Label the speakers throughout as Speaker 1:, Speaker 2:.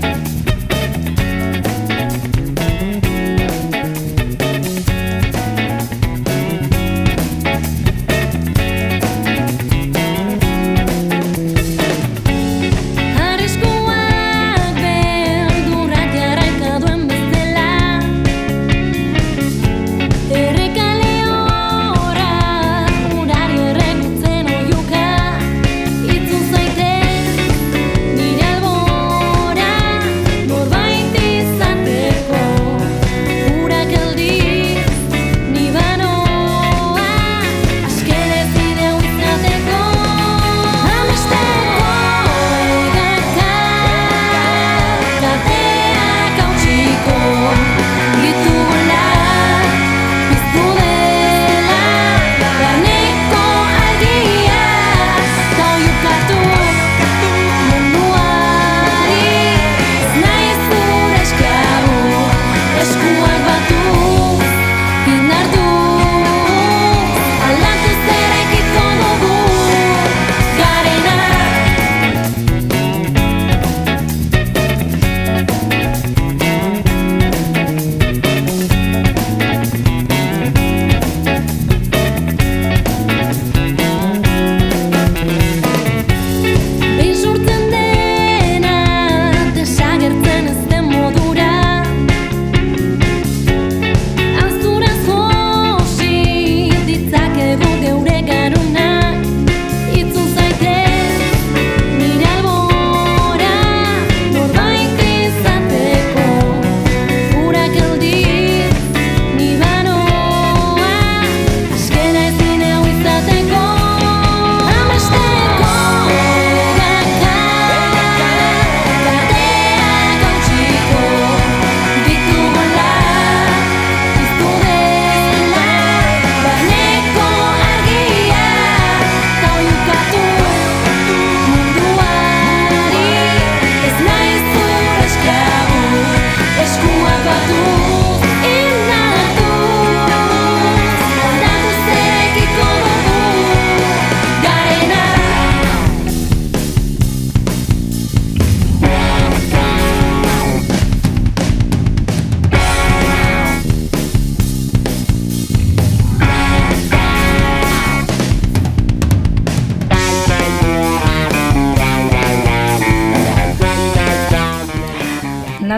Speaker 1: Bye.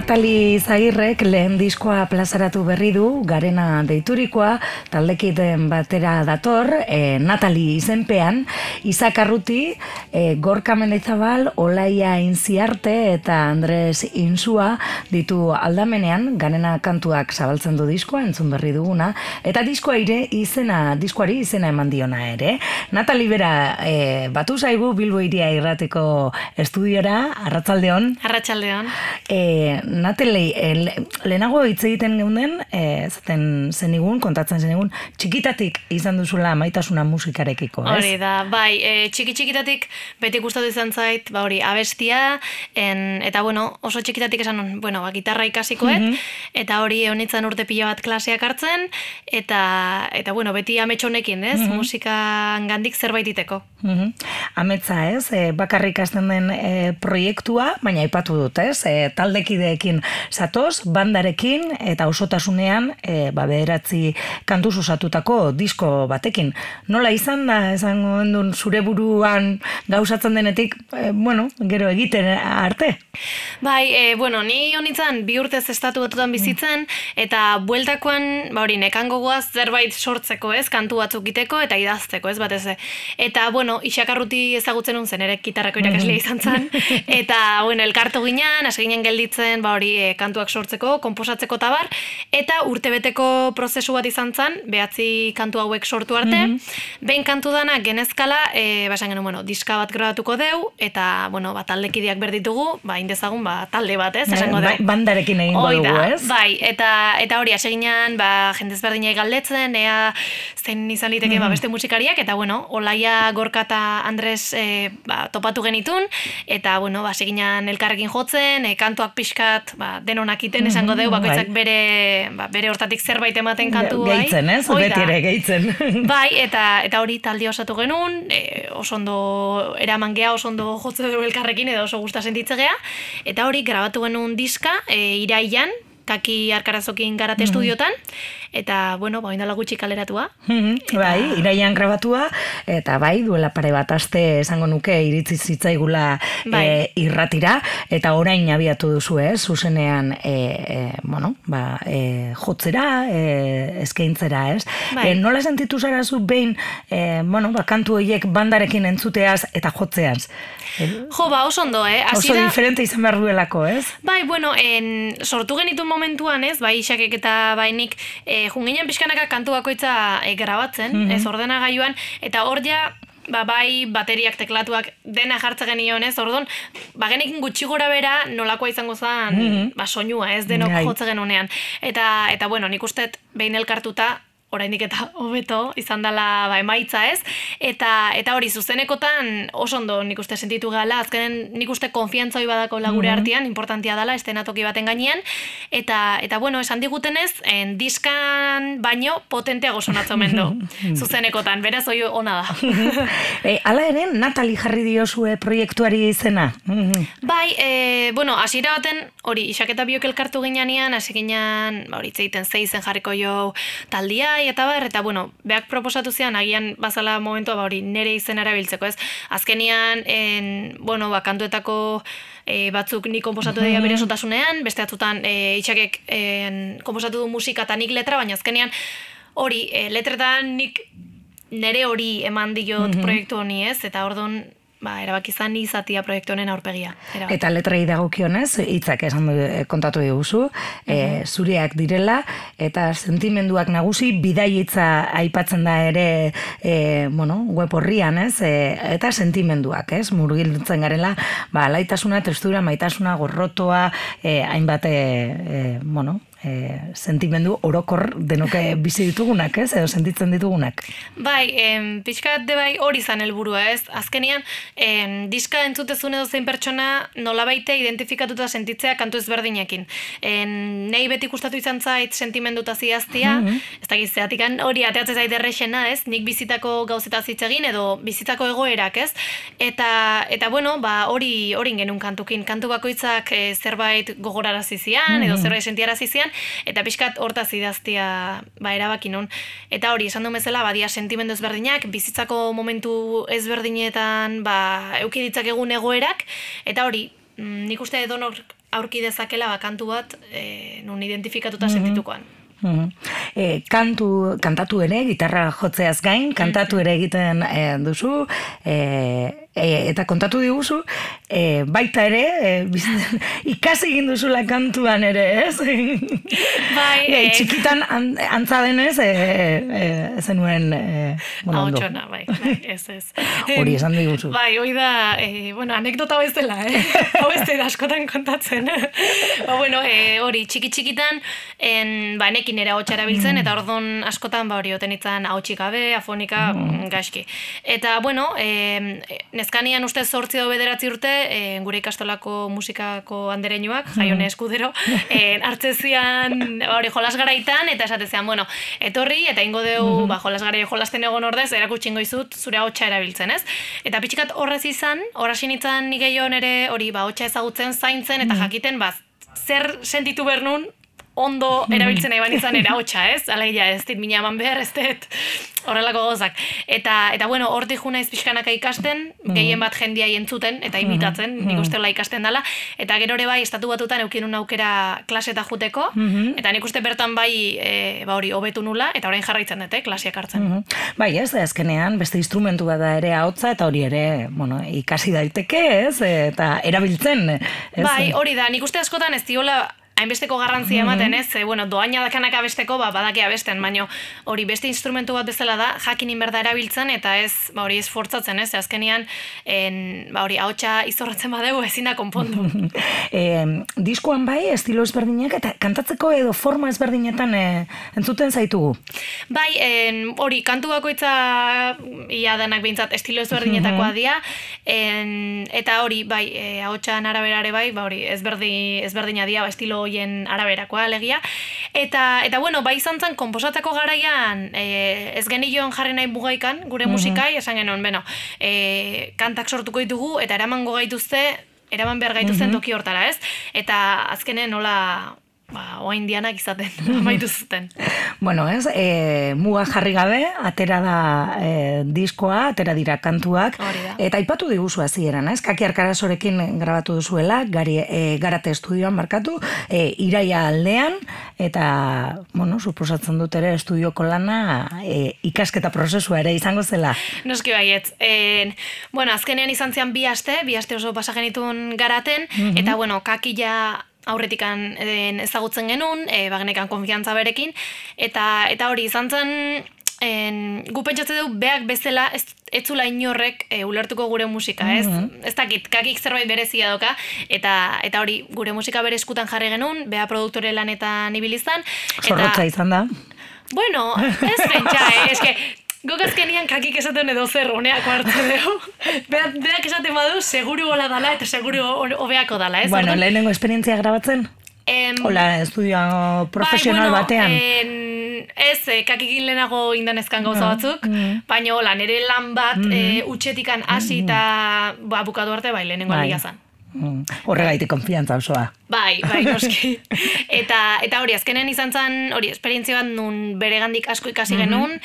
Speaker 1: Natali Zagirrek lehen diskoa plazaratu berri du, garena deiturikoa, taldekiten batera dator, e, Natali izenpean, Izak Arruti, e, Gorka Mendezabal, Olaia Inziarte eta Andres Insua ditu aldamenean, garena kantuak zabaltzen du diskoa, entzun berri duguna, eta diskoa ire izena, diskoari izena eman diona ere. Natali bera, e, batu zaigu Bilbo iria irrateko estudiora, Arratzaldeon.
Speaker 2: Arratsaldeon.
Speaker 1: E, Nateli, e, lehenago hitz egiten geunden, e, zaten zenigun, kontatzen zenigun, txikitatik izan duzula maitasuna musikarekiko, ez?
Speaker 2: Hori da, bai, e, txiki txikitatik beti gustatu izan zait, ba hori, abestia, en, eta bueno, oso txikitatik esan, bueno, ba, gitarra ikasikoet, mm eta hori honitzen urte pila bat klaseak hartzen, eta, eta bueno, beti ametxonekin, ez? Mm Musika gandik zerbait iteko.
Speaker 1: Mm Ametza, ez? E, bakarrik hasten den e, proiektua, baina ipatu dut, ez? E, taldekide taldeekin zatoz, bandarekin eta osotasunean e, ba, beheratzi kantuz osatutako disko batekin. Nola izan da, esango endun zure buruan gauzatzen denetik, e, bueno, gero egiten arte?
Speaker 2: Bai, e, bueno, ni honitzen bi urtez estatu batutan bizitzen, eta bueltakoan, ba hori, nekango goaz zerbait sortzeko, ez, kantu batzuk iteko eta idazteko, ez, batez. Eta, bueno, isakarruti ezagutzen nun zen, ere kitarrako irakaslea mm-hmm. izan zen, eta, bueno, elkartu ginen, hasi ginen gelditzen, ba hori e, kantuak sortzeko, konposatzeko tabar, eta urtebeteko prozesu bat izan zen, behatzi kantu hauek sortu arte, mm behin kantu dana genezkala, e, basan genuen, bueno, diska bat grabatuko deu, eta, bueno, ba, taldekideak berditugu, ba, indezagun, ba, talde bat, ez, esango
Speaker 1: deu. Ba, bandarekin egin dugu, ez?
Speaker 2: Bai, eta, eta hori, aseginan, ba, jendez berdinai galdetzen, ea, zen izan liteke, ba, beste musikariak, eta, bueno, Olaia Gorka eta Andres e, ba, topatu genitun, eta, bueno, ba, aseginan elkarrekin jotzen, e, kantuak pixka ba, denonakiten esango dugu,
Speaker 3: Mhm,
Speaker 2: bakoitzak
Speaker 3: bai.
Speaker 2: bere, ba, bere hortatik zerbait ematen kantu bai.
Speaker 3: Gehitzen, ez?
Speaker 2: Hoi da.
Speaker 3: Beti ere gehitzen.
Speaker 2: Bai, eta eta hori talde osatu genuen, e, oso ondo eraman geha, oso ondo jotze dugu elkarrekin, edo oso gusta sentitzegea. Eta hori grabatu genuen diska, e, iraian, kaki arkarazokin garate estudiotan, eta, bueno, ba, indala gutxi kaleratua.
Speaker 3: Mhm, Bai, iraian grabatua, eta bai, duela pare bat aste esango nuke iritzi zitzaigula
Speaker 2: Bai.
Speaker 3: e, irratira, eta orain abiatu duzu, ez, zuzenean, e, e, bueno, ba, e, jotzera, e, eskaintzera, ez?
Speaker 2: Bai.
Speaker 3: E, nola sentitu zara zu behin, e, bueno, ba, kantu horiek bandarekin entzuteaz eta jotzeaz? E,
Speaker 2: Jo, ba, oso ondo, eh?
Speaker 3: oso
Speaker 2: Hasiera-
Speaker 3: diferente izan behar duelako, ez?
Speaker 2: Bai, bueno, en, sortu genituen momentuan, ez, bai Isakek eta bai nik, e, junginen pixkanaka kantu bakoitza e, grabatzen, ez, ordenagailuan, eta hor ja, ba, bai bateriak, teklatuak, dena jartze genion, ez, orduan, ba, genekin gutxi gora bera nolakoa izango zen, ba, soinua, ez, denok
Speaker 3: Bai.
Speaker 2: jotze genunean. Eta, eta bueno, nik uste behin elkartuta, oraindik eta hobeto izan dela ba, emaitza ez? Eta eta hori zuzenekotan oso ondo nik uste sentitu gala. Azkenen nik uste konfiantza hori badako lagure artean importantia dela estenatoki baten gainean eta eta bueno esan digutenez en diskan baino potenteago sonatzen du zuzenekotan beraz hori ona da
Speaker 3: e, ala ere, Natali jarri diozue proiektuari izena.
Speaker 2: Bai, e, bueno, hasiera baten, hori, isaketa biok elkartu ginean, hasi ginean, ba, hori, itzeiten zeizen jarriko jo taldia, eta bar, eta, bueno, beak proposatu zian, agian bazala momentua, ba, hori, nere izen erabiltzeko, ez? Azkenian, en, bueno, ba, kantuetako e, batzuk nik komposatu dira bere osotasunean, beste batzutan e, itxakek en, komposatu du musika eta nik letra, baina azkenean, hori, e, letretan nik nere hori eman diot proiektu honi ez, eta orduan, ba, erabaki izan ni izatia proiektu honen aurpegia. Erabaki.
Speaker 3: Eta letrei dagokionez, hitzak esan du, eh, kontatu diguzu, eh, zureak direla, eta sentimenduak nagusi, bidai hitza aipatzen da ere, e, bueno, web horrian, ez? E, eta sentimenduak, ez? Murgiltzen garela, ba, laitasuna, tristura, maitasuna, gorrotoa, e, hainbat, e, e, bueno, e, sentimendu orokor denoke bizi ditugunak, ez? Edo sentitzen ditugunak.
Speaker 2: Bai, em, pixkat de bai hori zan helburua ez. Azkenean, em, diska entzutezun edo zein pertsona nolabaite identifikatuta sentitzea kantu ezberdinekin. En, nei beti gustatu izan zait sentimenduta zidaztia, ez dakit zeatikan hori ateatzen zait errexena ez, nik bizitako gauzeta hitz egin edo bizitako egoerak ez. Eta, eta bueno, ba, hori hori genuen kantukin. Kantu bakoitzak eh, zerbait gogorarazi zian, edo zerbait sentiarazi zian, eta pixkat hortaz idaztia ba, erabaki nun. Eta hori, esan du bezala, badia sentimendu ezberdinak, bizitzako momentu ezberdinetan ba, euki ditzakegun egoerak, eta hori, mm, nik uste edonor aurki dezakela ba, kantu bat e, nun identifikatuta sentitukoan.
Speaker 3: Mhm. E, kantu, kantatu ere, gitarra jotzeaz gain, kantatu ere egiten e, duzu, e, e, eta kontatu diguzu, e, baita ere, e, bizitzen, ikasi egin duzula kantuan ere, ez?
Speaker 2: Bai,
Speaker 3: e, txikitan an, antza denez, e, e, zenuen, e, bueno, ondo.
Speaker 2: Ahotsona, bai, bai, ez, ez.
Speaker 3: Hori esan diguzu.
Speaker 2: Bai, hoi da, eh, bueno, anekdota bezala, eh? Hau ez da askotan kontatzen. ba, bueno, eh, hori, txiki txikitan, en, ba, enekin ere ahotsa erabiltzen, eta ordon askotan, ba, hori, oten itzan ahotsik gabe, afonika, mm. gaizki. Eta, bueno, eh, neskanian uste zortzi edo bederatzi urte, eh, gure ikastolako musikako andereinuak, jaione eskudero, eh, hartzezian, hori, jolas garaitan, eta esatezean, bueno, etorri, eta ingo deu, ba, jolas garai jolasten egon ordez, erakutsingo izut, zure ahotsa erabiltzen, ez? Eta pixkat horrez izan, horrasin itzan ni gehiago ere hori ba hotsa ezagutzen zaintzen eta jakiten ba zer sentitu bernun ondo erabiltzen nahi banizan era hotsa, ez? Alegia ez dit mina eman behar, ez dit horrelako gozak. Eta, eta bueno, hortik ju naiz pixkanaka ikasten, gehien bat jendia entzuten eta imitatzen, nik uste ikasten dela. Eta gero ere bai, estatu batutan eukinun aukera klaseta juteko, eta nik uste bertan bai, e, ba hori, hobetu nula, eta orain jarraitzen dute, klasiak hartzen.
Speaker 3: Bai, ez, azkenean beste instrumentu bat da ere ahotsa eta hori ere, bueno, ikasi daiteke, ez? Eta erabiltzen, ez?
Speaker 2: Bai, hori da, nik uste askotan ez diola hainbesteko garrantzia ematen, ez? E, bueno, doaina dakanak abesteko, ba, badaki abesten, baino hori beste instrumentu bat bezala da, jakin inberda erabiltzen, eta ez, ba, hori ez fortzatzen, ez? Azkenian, en, ba, hori, haotxa izorratzen badegu ezin da konpondu.
Speaker 3: e, diskoan bai, estilo ezberdinak, eta kantatzeko edo forma ezberdinetan e, entzuten zaitugu?
Speaker 2: Bai, en, hori, kantu bakoitza ia denak behintzat estilo ezberdinetakoa dira, en, eta hori, bai, e, haotxan araberare bai, ba, hori, ezberdi, ezberdina dira, ba, estilo hoien araberakoa alegia. Eta, eta bueno, bai izan zen, komposatako garaian, e, ez genioen jarri nahi bugaikan, gure mm musikai, esan genuen, beno, e, kantak sortuko ditugu, eta eramango gaituzte, eraman behar gaituzten toki hortara, ez? Eta azkenen nola ba, oa indianak izaten, amaitu zuten.
Speaker 3: bueno, ez, e, muga jarri gabe, atera da e, diskoa, atera dira kantuak, eta aipatu diguzu hasieran ez, kaki arkarasorekin grabatu duzuela, gari, e, garate estudioan markatu, e, iraia aldean, eta, bueno, suposatzen dut ere estudioko lana e, ikasketa prozesua ere izango zela.
Speaker 2: Noski baiet, e, bueno, azkenean izan zian bi aste, bi aste oso pasagenitun garaten, mhm. eta, bueno, kaki ja aurretikan ezagutzen genuen, e, bagnekan konfiantza berekin, eta eta hori izan zen, en, gu pentsatze dugu beak bezala ez, etzula inorrek e, ulertuko gure musika, ez? Mm -hmm. Ez dakit, kakik zerbait berezia doka, eta eta hori gure musika bere eskutan jarri genuen, bea produktore lanetan ibilizan.
Speaker 3: Zorrotza izan da.
Speaker 2: Bueno, ez pentsa, eh? Que, Gok azkenian kakik esaten edo zer honeak hartzen dugu. Beak esaten badu, seguru hola dala eta seguru hobeako dala, ez?
Speaker 3: Bueno, lehenengo esperientzia grabatzen? Em, Hola, estudio profesional bai, batean.
Speaker 2: En, ez, eh, kakikin lehenago indanezkan gauza no. batzuk, mm. baina hola, nire lan bat mm. eh, utxetikan hasi eta mm. ba, bukatu arte bai, lehenengo bai. aldia zan.
Speaker 3: Mm. Horregaitik konfiantza osoa.
Speaker 2: Bai, bai, noski. eta, eta hori, azkenen izan zen, hori, esperientzia bat nun beregandik asko ikasi mm genuen,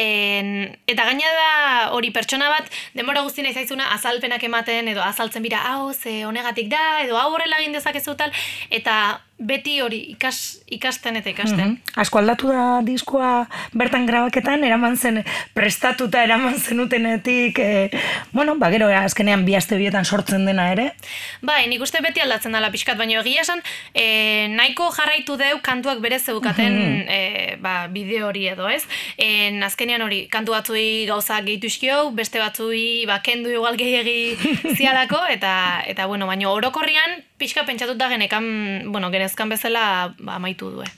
Speaker 2: en, eta gaina da, hori, pertsona bat, demora guztina izaizuna, azalpenak ematen, edo azaltzen bira, hau, ze honegatik da, edo hau horrela egin dezakezu tal, eta beti hori ikas, ikasten eta ikasten. Mm
Speaker 3: Asko aldatu da diskoa bertan grabaketan, eraman zen prestatuta eraman zenutenetik, e, bueno, ba, gero azkenean bi aste bietan sortzen dena ere.
Speaker 2: Bai, nik uste beti aldatzen dela pixkat, baina egia esan, e, nahiko jarraitu deu kantuak bere zeukaten mm -hmm. ba, bideo hori edo, ez? E, azkenean hori, kantu batzui gauza gehitu beste batzui ba, kendu igual gehiagi zialako, eta, eta bueno, baina orokorrian, pixka pentsatut da genekan, bueno, genezkan bezala ba, amaitu du,
Speaker 3: eh?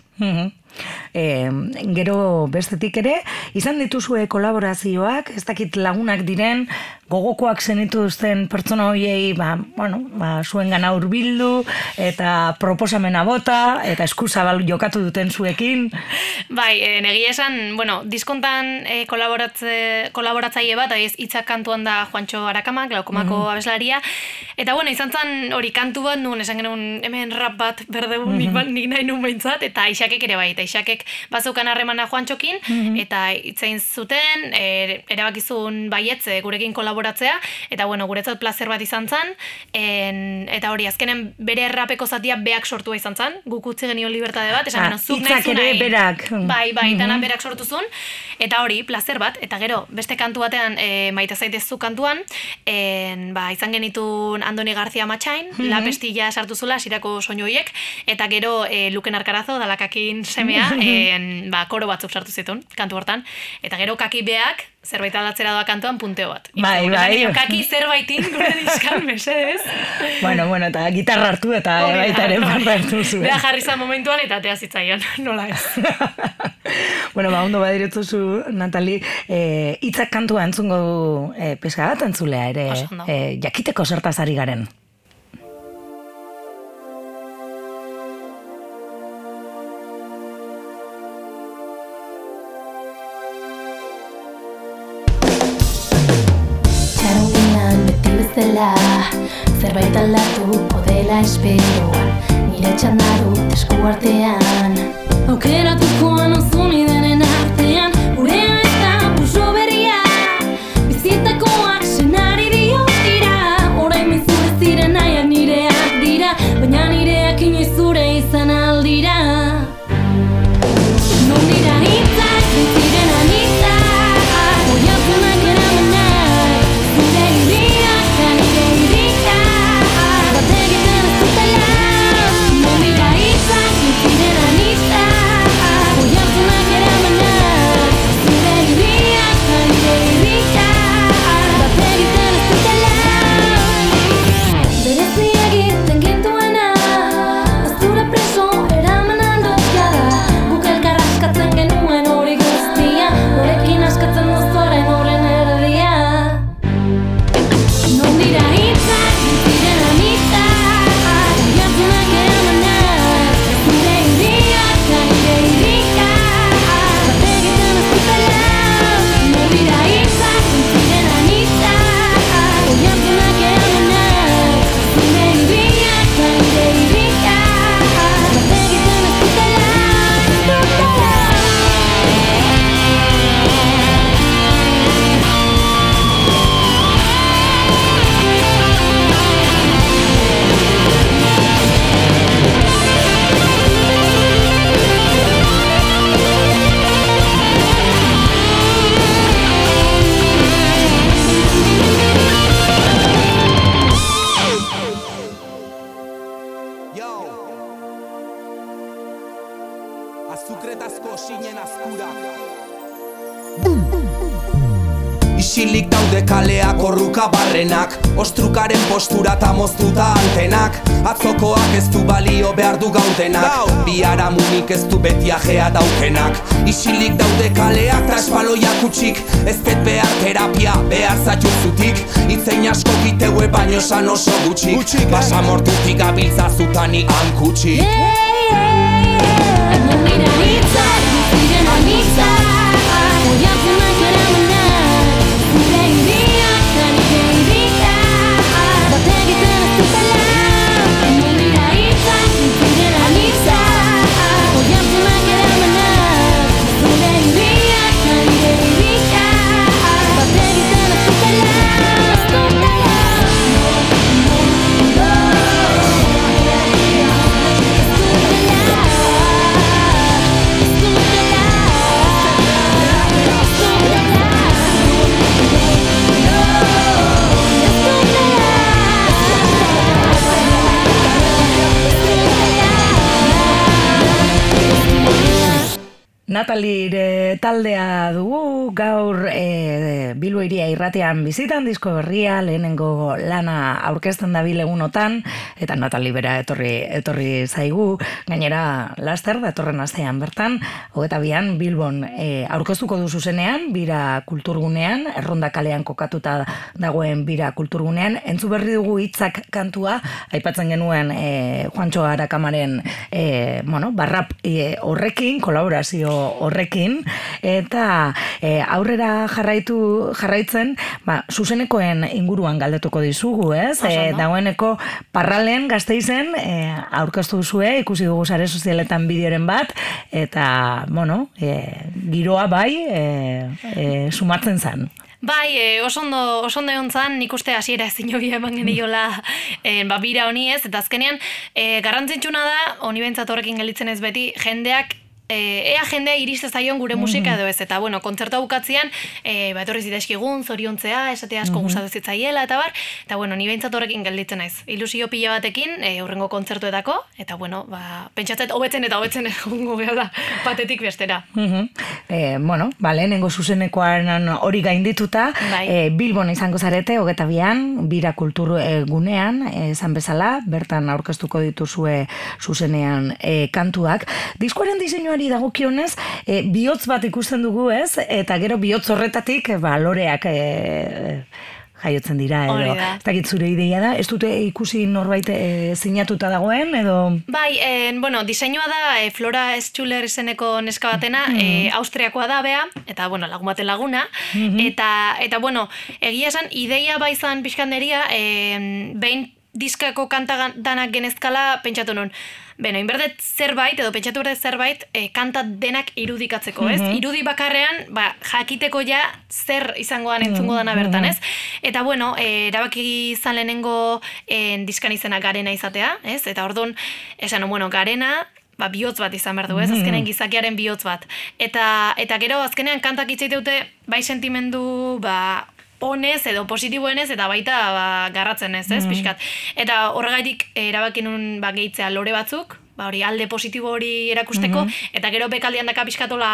Speaker 3: E, gero bestetik ere, izan dituzue kolaborazioak, ez dakit lagunak diren, gogokoak zenitu duzten pertsona hoiei, ba, bueno, ba, zuen gana urbildu, eta proposamena bota, eta eskuzabal jokatu duten zuekin.
Speaker 2: Bai, e, negi esan, bueno, diskontan e, kolaboratze, kolaboratzaile bat, ez hitzak kantuan da Juancho Arakama, glaukomako mm abeslaria, eta bueno, izan zen hori kantu bat, nuen esan genuen hemen rap bat berde mm -hmm. nik, nahi nuen behintzat, eta isakek ere bai, eta isakek bazukan harremana Juan Txokin, mhm. eta itzein zuten, e, erabakizun baietze gurekin kolaboratzea, eta bueno, guretzat placer bat izan zen, en, eta hori, azkenen bere errapeko zatia beak sortua izan zen, guk utzi genio libertade bat, esan ah, zuk nahi
Speaker 3: ere berak.
Speaker 2: Bai, bai, mm -hmm. berak sortu zuen, eta hori, placer bat, eta gero, beste kantu batean, e, maite zaitezu kantuan, en, ba, izan genitun Andoni Garzia Matxain, mm -hmm. la pestilla sartu zula, sirako soñoiek, eta gero, e, Luken Arkarazo, dalakakin semea, en, ba, koro batzuk sartu zituen, kantu hortan, eta gero kaki beak, zerbait aldatzera doa kantuan punteo bat.
Speaker 3: Bai, bai.
Speaker 2: Kaki zerbaitin gure diskan, mesedez.
Speaker 3: bueno, bueno, eta gitarra hartu eta oh, baita ere barra hartu zuen.
Speaker 2: Bea jarri zan momentuan eta atea zitzaion, nola ez.
Speaker 3: bueno, ba, ondo badiretu zu, Natali, eh, itzak kantua entzungo du eh, peska bat entzulea ere, eh, jakiteko zertaz ari garen.
Speaker 1: Bezala Zerbait aldatu podela esperoan Nire txandaru esku artean. Aukeratukoan ozun
Speaker 4: orruka barrenak Ostrukaren postura eta moztuta antenak. Atzokoak ez du balio behar du gaudenak Biara munik ez du beti ajea daukenak Isilik daude kaleak eta espaloiak utxik Ez det behar terapia behar zaiuzutik Itzein asko giteue baino san oso gutxik. Basa mortutik gabiltza zutani hankutxik
Speaker 1: Mira, Nitza, ziren
Speaker 3: Natalire taldea dugu gaur e, Bilbo iria irratean bizitan disko berria lehenengo lana aurkezten da egunotan eta Natali bera etorri, etorri zaigu. Gainera laster datorren astean bertan hogeta bian Bilbon e, aurkeztuko du zuzenean bira kulturgunean erronda kalean kokatuta dagoen bira kulturgunean. Entzu berri dugu hitzak kantua aipatzen genuen e, Juancho Arakamaren e, bueno, barrap e, horrekin kolaborazio horrekin. Eta e, aurrera jarraitu jarraitzen ba, zuzenekoen inguruan galdetuko dizugu, ez? E, dagoeneko parralen gazteizen e, aurkeztu zue, ikusi dugu sare sozialetan bideoren bat eta, bueno, e, giroa bai e, e, sumatzen zen.
Speaker 2: Bai, e, oso ondo, oso ondo egon zan, nik uste hasiera ezin jobia eman geniola e, ba, bira honi ez, eta azkenean, e, garrantzitsuna da, honi bentsat horrekin gelditzen ez beti, jendeak e, ea jendea iriste zaion gure musika edo ez, eta bueno, kontzertua bukatzean, e, ba, etorri zidezkigun, zoriontzea, esate asko mm -hmm. zitzaiela, eta bar, eta bueno, ni behintzat horrekin gelditzen naiz. Ilusio pila batekin, e, urrengo kontzertuetako, eta bueno, ba, pentsatzet hobetzen eta hobetzen egungo gara da, batetik bestera.
Speaker 3: Mm e, bueno, ba, lehenengo zuzenekoan hori gaindituta,
Speaker 2: Bai.
Speaker 3: e, Bilbon izango zarete, hogeta bian, bira kultur e, gunean, e, esan bezala, bertan aurkeztuko dituzue zuzenean e, kantuak. Diskoaren diseinuari dagokionez, e, bihotz bat ikusten dugu ez, eta gero bihotz horretatik, e, ba, loreak e, jaiotzen dira, edo, ez dakit zure ideia da, ez dute ikusi norbait e, sinatuta dagoen, edo...
Speaker 2: Bai, e, bueno, diseinua da e, Flora Schuller izeneko neska batena,
Speaker 3: Mm.
Speaker 2: e, Austriakoa da bea, eta bueno, lagun baten laguna,
Speaker 3: Mm-hmm.
Speaker 2: eta, eta bueno, egia esan, ideia bai zan pixkanderia, e, behin diskako kanta danak genezkala pentsatu nun. Beno, inberdet zerbait, edo pentsatu berdet zerbait, e, kanta denak irudikatzeko, ez?
Speaker 3: Mhm.
Speaker 2: Irudi bakarrean, ba, jakiteko ja zer izangoan entzungo dana bertan, ez? Eta bueno, e, erabaki izan lehenengo e, diskan izena garena izatea, ez? Eta orduan, esan, bueno, garena, ba, bihotz bat izan behar du, ez? Azkenen gizakiaren bihotz bat. Eta, eta gero, azkenean kantak hitz dute bai sentimendu, ba, onez edo positiboenez eta baita ba, garratzen ez, ez, pixkat. Eta horregaitik eh, erabaki nun ba, gehitzea lore batzuk, ba, hori alde positibo hori erakusteko, eta gero bekaldian daka pixkatola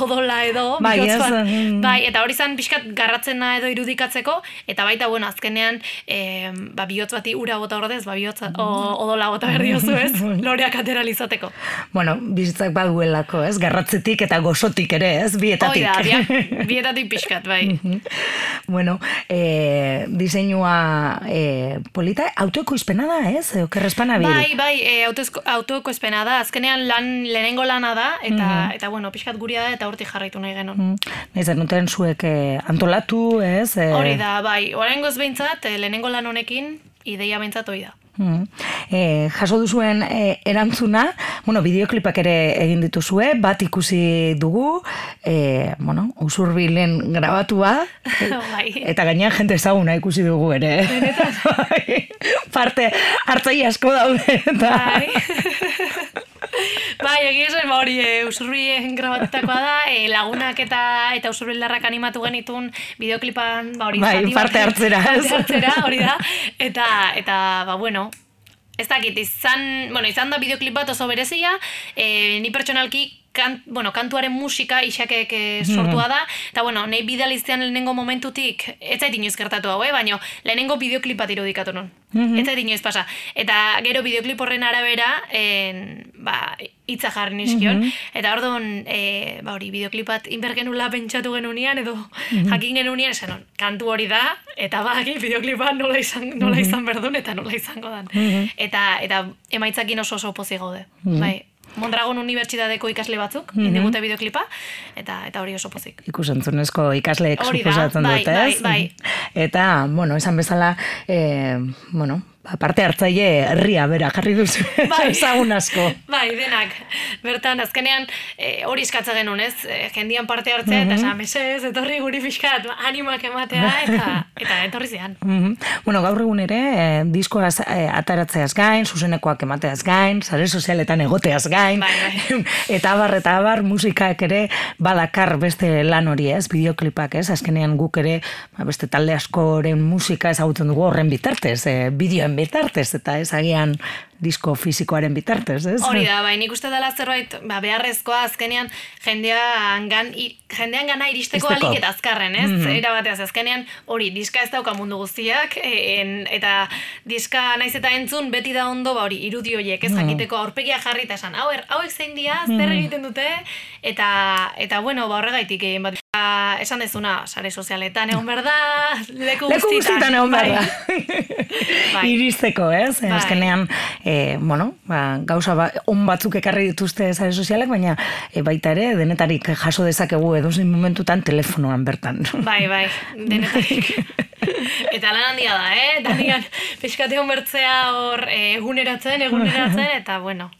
Speaker 2: odola edo,
Speaker 3: Bai,
Speaker 2: bat.
Speaker 3: mm.
Speaker 2: bai, eta hori zan pixkat garratzena edo irudikatzeko, eta baita, bueno, azkenean, e, ba, bihotz bati ura bota ordez, ba, bihotz odola bota behar diozu ez, loreak ateralizateko.
Speaker 3: Bueno, bizitzak baduelako, ez? Garratzetik eta gozotik ere, ez? Bietatik.
Speaker 2: Hoi da, bia- bietatik pixkat, bai.
Speaker 3: bueno, eh, diseinua eh, polita, autoekoizpena da, ez? Okerrezpana bil.
Speaker 2: Bai, bai, e, autoesko- autoekoizpena da, azkenean lan lehenengo lana da, eta, eta bueno, pixkat guria da, eta hortik jarraitu nahi genuen.
Speaker 3: Mm. Naiz zenuten zuek eh, antolatu, ez? Eh,
Speaker 2: Hori da, bai, oraingoz behintzat, eh, lehenengo lan honekin, ideia behintzat hori da.
Speaker 3: Mm. Eh, jaso duzuen eh, erantzuna, bueno, bideoklipak ere egin dituzue, bat ikusi dugu, eh, bueno, usurbilen grabatua,
Speaker 2: bai.
Speaker 3: eta gainean jente ezaguna ikusi dugu ere. Bai. Parte hartzai asko daude. Eta...
Speaker 2: Bai. bai, egia esan, ba hori, e, usurbien grabatutakoa da, e, lagunak eta eta usurbildarrak animatu genitun bideoklipan, ba hori,
Speaker 3: Bai, parte hartzera?
Speaker 2: Parte hartzera, hori da. Eta, eta ba bueno, ez dakit, izan, bueno, izan da bideoklip bat oso berezia, e, ni pertsonalki kan, bueno, kantuaren musika isakek e, sortua da, eta bueno, nahi bidaliztean lehenengo momentutik, ez zait inoiz gertatu hau, eh? baina lehenengo bideoklip bat irudikatu nun. Ez zait inoiz pasa. Eta gero bideoklip horren arabera, en, ba, hitza jarri nizkion, eta orduan, e, ba hori, bideoklip bat inbergenula pentsatu genunean, edo jakin genunean, esan kantu hori da, eta ba, bideoklip bat nola izan, nola izan berdun, eta nola izango dan. Eta, eta emaitzakin oso oso pozik gaude. Bai, Mondragon Unibertsitateko ikasle batzuk, indigute bideoklipa, eta eta hori oso pozik.
Speaker 3: Ikusentzunezko ikasleek suposatzen
Speaker 2: bai,
Speaker 3: dute, ez?
Speaker 2: bai,
Speaker 3: Eta, bueno, esan bezala, eh, bueno, ba, parte hartzaile herria bera jarri duzu
Speaker 2: Bai.
Speaker 3: ezagun asko.
Speaker 2: Bai, denak. Bertan, azkenean, e, hori eskatza genuen, ez? E, jendian parte hartzea, eta esan, mesez, etorri guri pixkat, animak ematea, eta, eta etorri zian.
Speaker 3: Mhm. Bueno, gaur egun ere, eh, diskoaz eh, ataratzeaz gain, zuzenekoak emateaz gain, sare sozialetan egoteaz gain,
Speaker 2: Bai, bai.
Speaker 3: eta abar, eta abar, musikaek ere badakar beste lan hori ez, bideoklipak ez, azkenean guk ere, ba, beste talde askoren musika ezagutzen dugu horren bitartez, eh, bideoen bitartez, eta ez agian disko fisikoaren bitartez, ez?
Speaker 2: Hori da, bai, nik uste dela zerbait, ba, beharrezkoa azkenean jendean gan, i, jendean gana iristeko alik eta azkarren, ez? Mm Era bateaz, azkenean hori, diska ez dauka mundu guztiak, en, eta diska naiz eta entzun beti da ondo, ba hori, irudi horiek, ez jakiteko aurpegia jarri eta esan, hau, hauek zein dira, zer egiten dute, eta, eta bueno, ba horregaitik egin bat. Ba, esan dezuna, sare sozialetan egon behar da, leku
Speaker 3: Leku guztietan egon behar da.
Speaker 2: Bai.
Speaker 3: Iristeko, ez?
Speaker 2: Bai.
Speaker 3: Azkenean, e, bueno, ba, gauza ba, on batzuk ekarri dituzte sare sozialak, baina e, baita ere, denetarik jaso dezakegu edozein momentutan telefonoan bertan.
Speaker 2: Bai, bai, denetarik. eta lan handia da, eh? Danian, pixkate bertzea hor eh, eguneratzen, eguneratzen, eta bueno.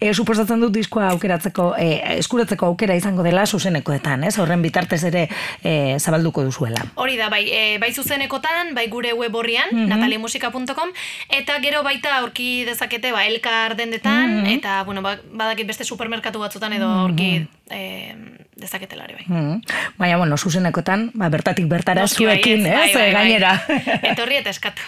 Speaker 3: E, suposatzen dut diskoa aukeratzeko, e, eskuratzeko aukera izango dela zuzenekoetan, ez? Horren bitartez ere e, zabalduko duzuela.
Speaker 2: Hori da, bai, e, bai zuzenekotan, bai gure web horrian, natalimusika.com, eta gero baita aurki dezakete, ba, elkar dendetan, eta, bueno, ba, badakit beste supermerkatu batzutan edo aurki e, dezaketela ere, bai.
Speaker 3: Mm. Baina, bueno, zuzenekotan, ba, bertatik bertara
Speaker 2: Noski
Speaker 3: zuekin, ez?
Speaker 2: bai, bai,
Speaker 3: E,
Speaker 2: bai.
Speaker 3: gainera.
Speaker 2: Etorri eta eskatu.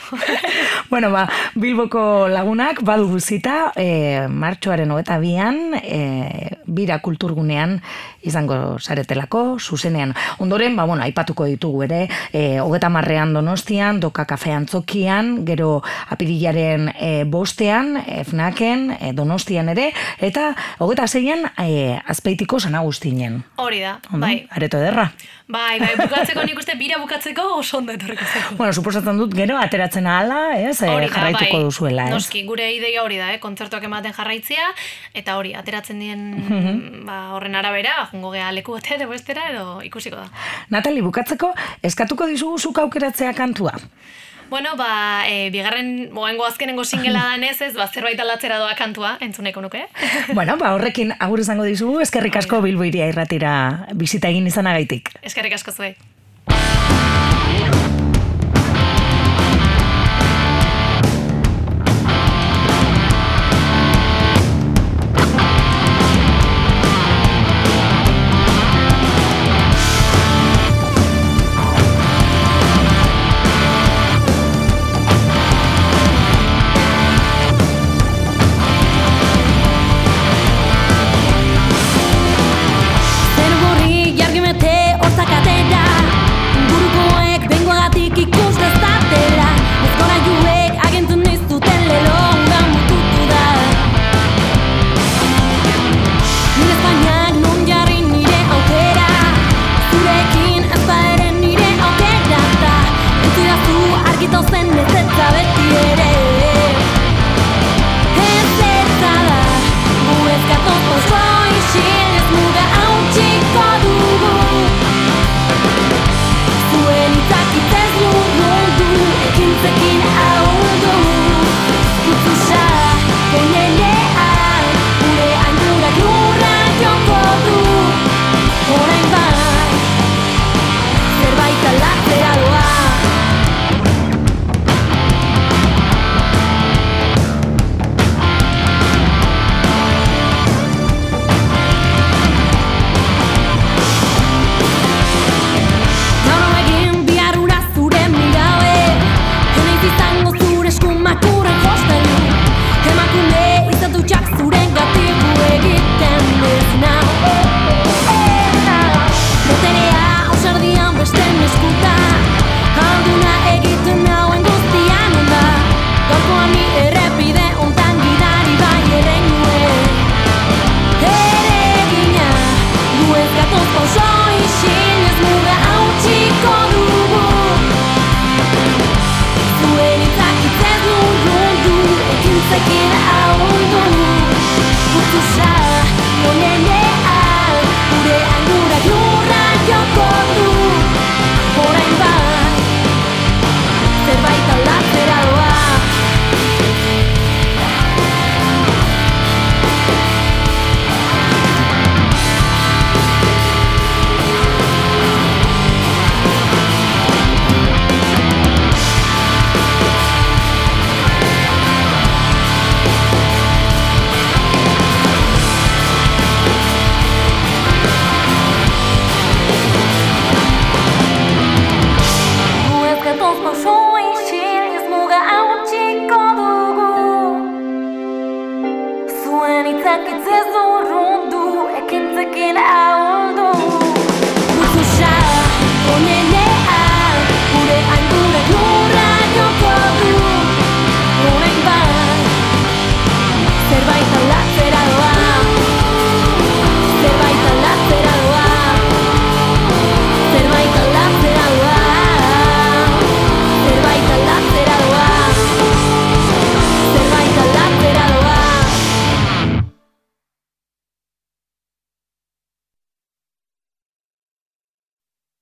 Speaker 3: bueno, ba, Bilboko lagunak badugu zita, e, martxoaren hogeta bian, e, bira kulturgunean izango saretelako, zuzenean. Ondoren, ba, bueno, aipatuko ditugu ere, e, hogeta marrean donostian, doka kafe antzokian, gero apirilaren e, bostean, e, fnaken, e, donostian ere, eta hogeta zeian, e, azpeitiko San Agustinen.
Speaker 2: Hori da,
Speaker 3: Ondo?
Speaker 2: bai.
Speaker 3: Areto ederra.
Speaker 2: Bai, bai, bukatzeko nik uste bira bukatzeko oso ondo etorriko zeko.
Speaker 3: Bueno, suposatzen dut gero ateratzen ahala, ez?
Speaker 2: Hori da,
Speaker 3: jarraituko
Speaker 2: bai.
Speaker 3: duzuela, ez?
Speaker 2: Noski, gure ideia hori da, eh? kontzertuak ematen jarraitzea, eta hori, ateratzen dien
Speaker 3: Mhm.
Speaker 2: ba, horren arabera, jungo gea leku batera edo bestera, edo ikusiko da.
Speaker 3: Natali, bukatzeko, eskatuko dizugu zuk aukeratzea kantua.
Speaker 2: Bueno, ba, e, bigarren, moengo azkenengo singela danez ez, ba, zerbait aldatzera doa kantua, entzuneko nuke.
Speaker 3: bueno, ba, horrekin agur izango dizugu, eskerrik asko Bilbo iria irratira bizita egin izanagaitik.
Speaker 2: Eskerrik asko zuei.